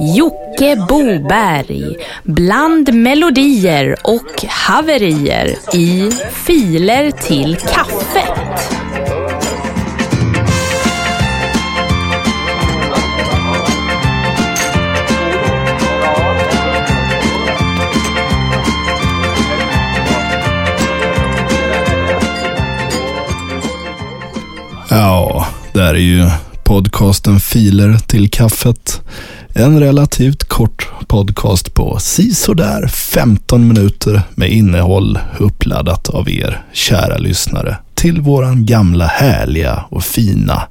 Jocke Boberg bland melodier och haverier i Filer till kaffet. Ja, det är ju podcasten Filer till kaffet. En relativt kort podcast på sisådär 15 minuter med innehåll uppladdat av er kära lyssnare till våran gamla härliga och fina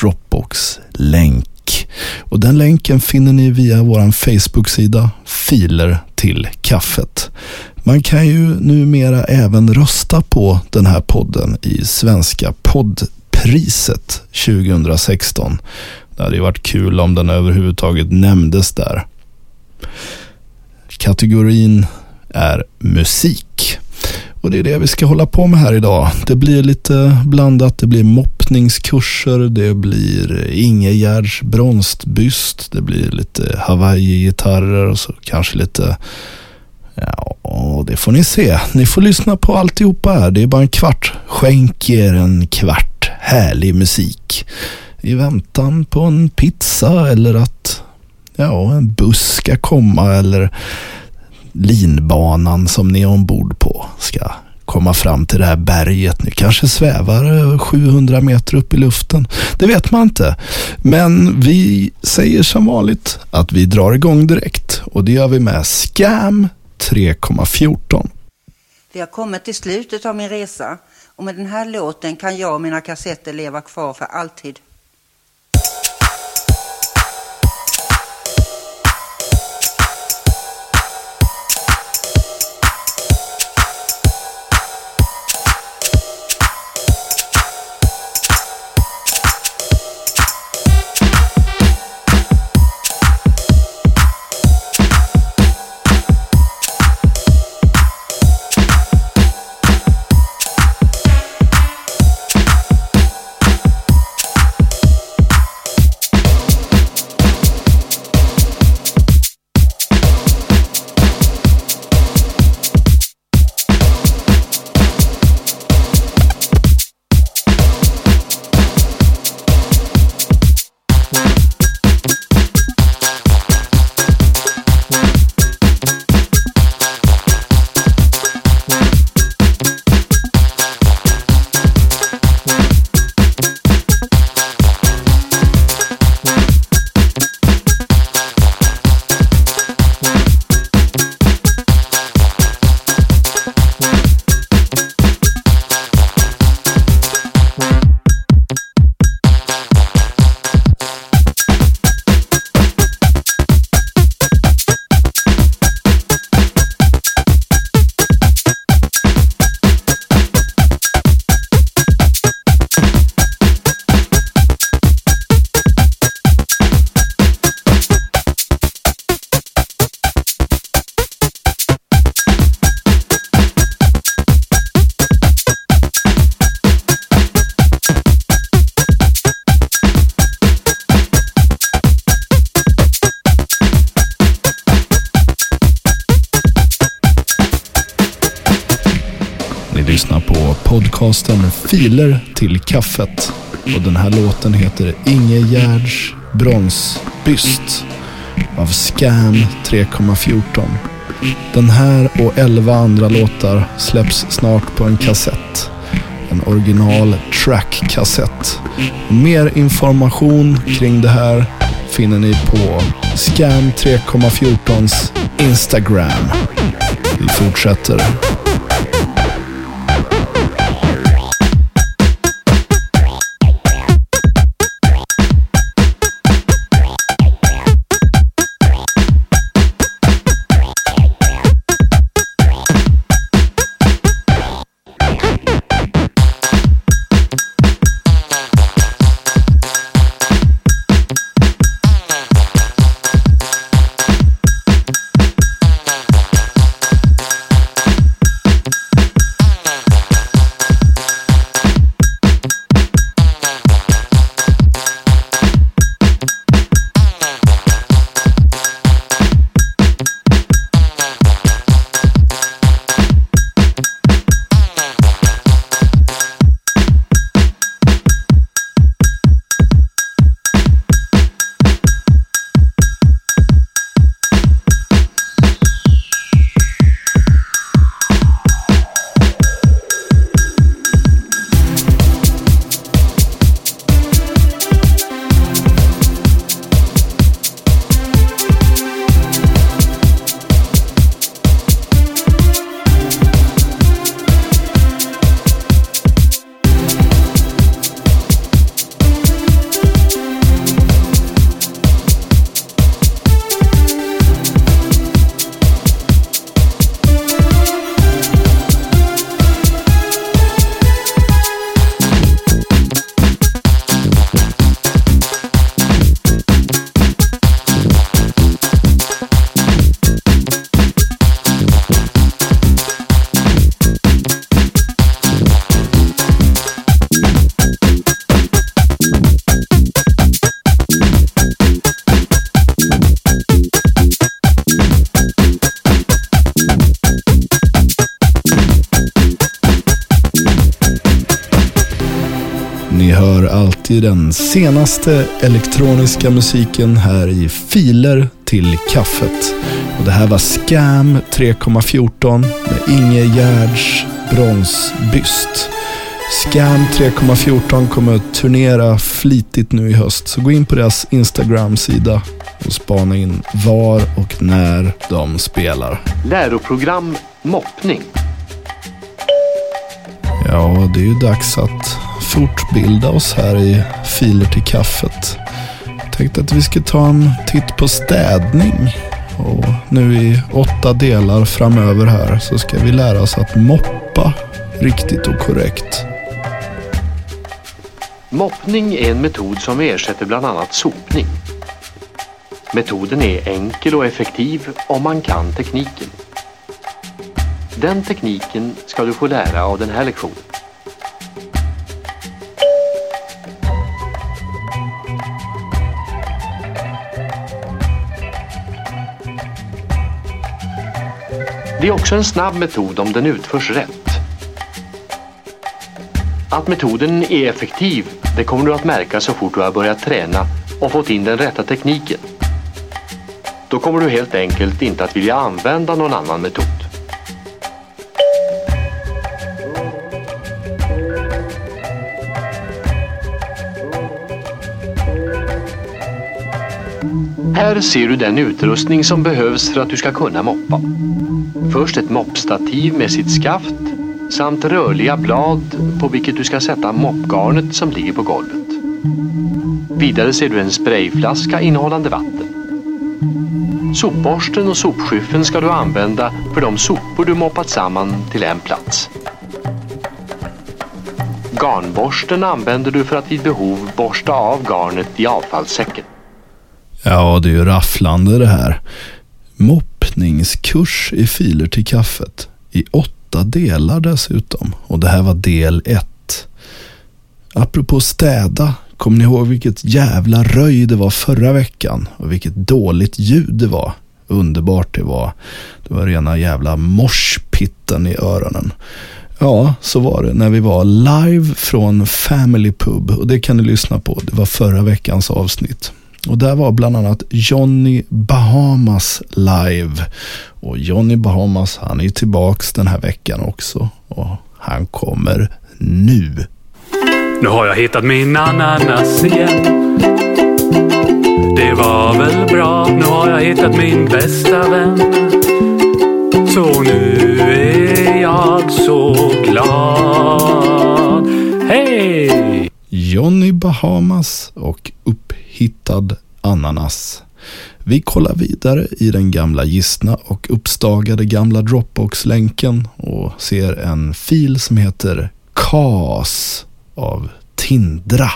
Dropbox-länk. Och den länken finner ni via vår Facebook-sida Filer till kaffet. Man kan ju numera även rösta på den här podden i Svenska Podd Priset 2016. Det hade ju varit kul om den överhuvudtaget nämndes där. Kategorin är musik. Och det är det vi ska hålla på med här idag. Det blir lite blandat. Det blir moppningskurser, det blir Ingegärds bronsbyst, det blir lite Hawaii-gitarrer och så kanske lite Ja, det får ni se. Ni får lyssna på alltihopa här. Det är bara en kvart. Skänk er en kvart härlig musik. I väntan på en pizza eller att ja, en buss ska komma eller linbanan som ni är ombord på ska komma fram till det här berget. Ni kanske svävar 700 meter upp i luften. Det vet man inte. Men vi säger som vanligt att vi drar igång direkt och det gör vi med Scam 3,14. Vi har kommit till slutet av min resa och med den här låten kan jag och mina kassetter leva kvar för alltid. Podcasten Filer till kaffet. Och den här låten heter Inge Gärds bronsbyst av Scam 3,14. Den här och 11 andra låtar släpps snart på en kassett. En original track-kassett. Mer information kring det här finner ni på Scam 3,14s Instagram. Vi fortsätter. I den senaste elektroniska musiken här i Filer till kaffet. Och det här var Scam 3,14 med Inge Gärds bronsbyst. Scam 3,14 kommer att turnera flitigt nu i höst. Så gå in på deras Instagram-sida och spana in var och när de spelar. Läroprogram moppning. Ja, det är ju dags att fortbilda oss här i Filer till kaffet. Jag tänkte att vi ska ta en titt på städning. Och nu i åtta delar framöver här så ska vi lära oss att moppa riktigt och korrekt. Moppning är en metod som ersätter bland annat sopning. Metoden är enkel och effektiv om man kan tekniken. Den tekniken ska du få lära av den här lektionen. Det är också en snabb metod om den utförs rätt. Att metoden är effektiv, det kommer du att märka så fort du har börjat träna och fått in den rätta tekniken. Då kommer du helt enkelt inte att vilja använda någon annan metod. Här ser du den utrustning som behövs för att du ska kunna moppa. Först ett moppstativ med sitt skaft samt rörliga blad på vilket du ska sätta moppgarnet som ligger på golvet. Vidare ser du en sprayflaska innehållande vatten. Sopborsten och sopskyffeln ska du använda för de sopor du moppat samman till en plats. Garnborsten använder du för att vid behov borsta av garnet i avfallssäcken. Ja, det är ju rafflande det här. Moppningskurs i filer till kaffet. I åtta delar dessutom. Och det här var del ett. Apropå städa. Kommer ni ihåg vilket jävla röj det var förra veckan? Och vilket dåligt ljud det var. Underbart det var. Det var rena jävla morspitten i öronen. Ja, så var det när vi var live från Family Pub. Och det kan ni lyssna på. Det var förra veckans avsnitt. Och där var bland annat Johnny Bahamas live. Och Johnny Bahamas han är tillbaks den här veckan också. Och han kommer nu. Nu har jag hittat min ananas igen. Det var väl bra, nu har jag hittat min bästa vän. Så nu är jag så glad. Hej! Johnny Bahamas och hittad ananas. Vi kollar vidare i den gamla gistna och uppstagade gamla Dropbox-länken och ser en fil som heter KAS av Tindra.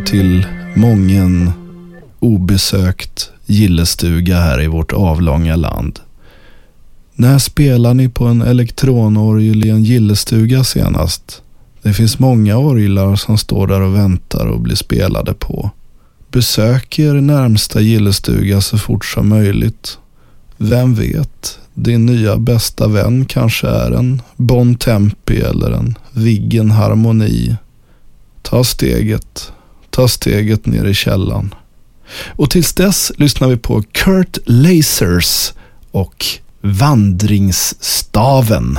Ju till mången obesökt gillestuga här i vårt avlånga land. När spelar ni på en elektronorgel i en gillestuga senast? Det finns många orglar som står där och väntar och blir spelade på. Besök er närmsta gillestuga så fort som möjligt. Vem vet, din nya bästa vän kanske är en Bon Tempi eller en Viggen Harmoni ta steget, ta steget ner i källan. Och tills dess lyssnar vi på Kurt Lasers och Vandringsstaven.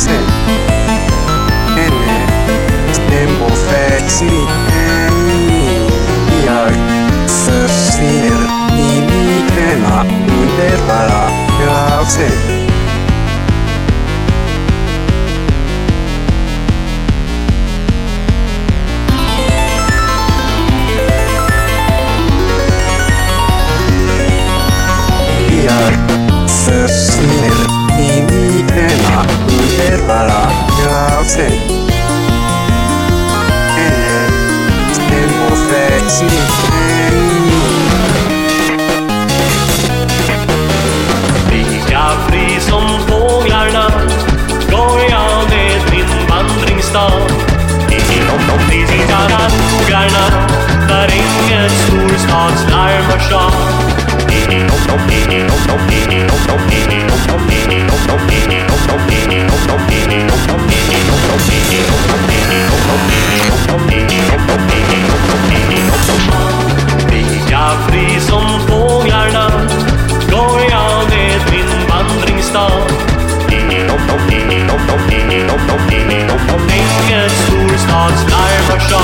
せエレでもフェイシーいやすしる耳手が腕からやせ Hans Larmersson. Lika fri som fåglarna går jag med min vandringsstad. Inget storstadslarm och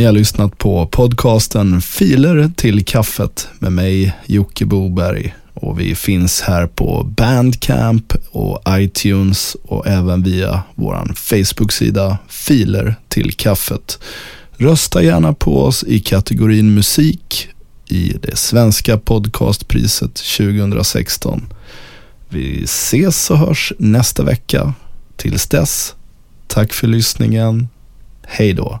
Ni har lyssnat på podcasten Filer till kaffet med mig, Jocke Boberg. Och vi finns här på Bandcamp och iTunes och även via vår Facebook-sida Filer till kaffet. Rösta gärna på oss i kategorin musik i det svenska podcastpriset 2016. Vi ses och hörs nästa vecka. Tills dess, tack för lyssningen. Hej då.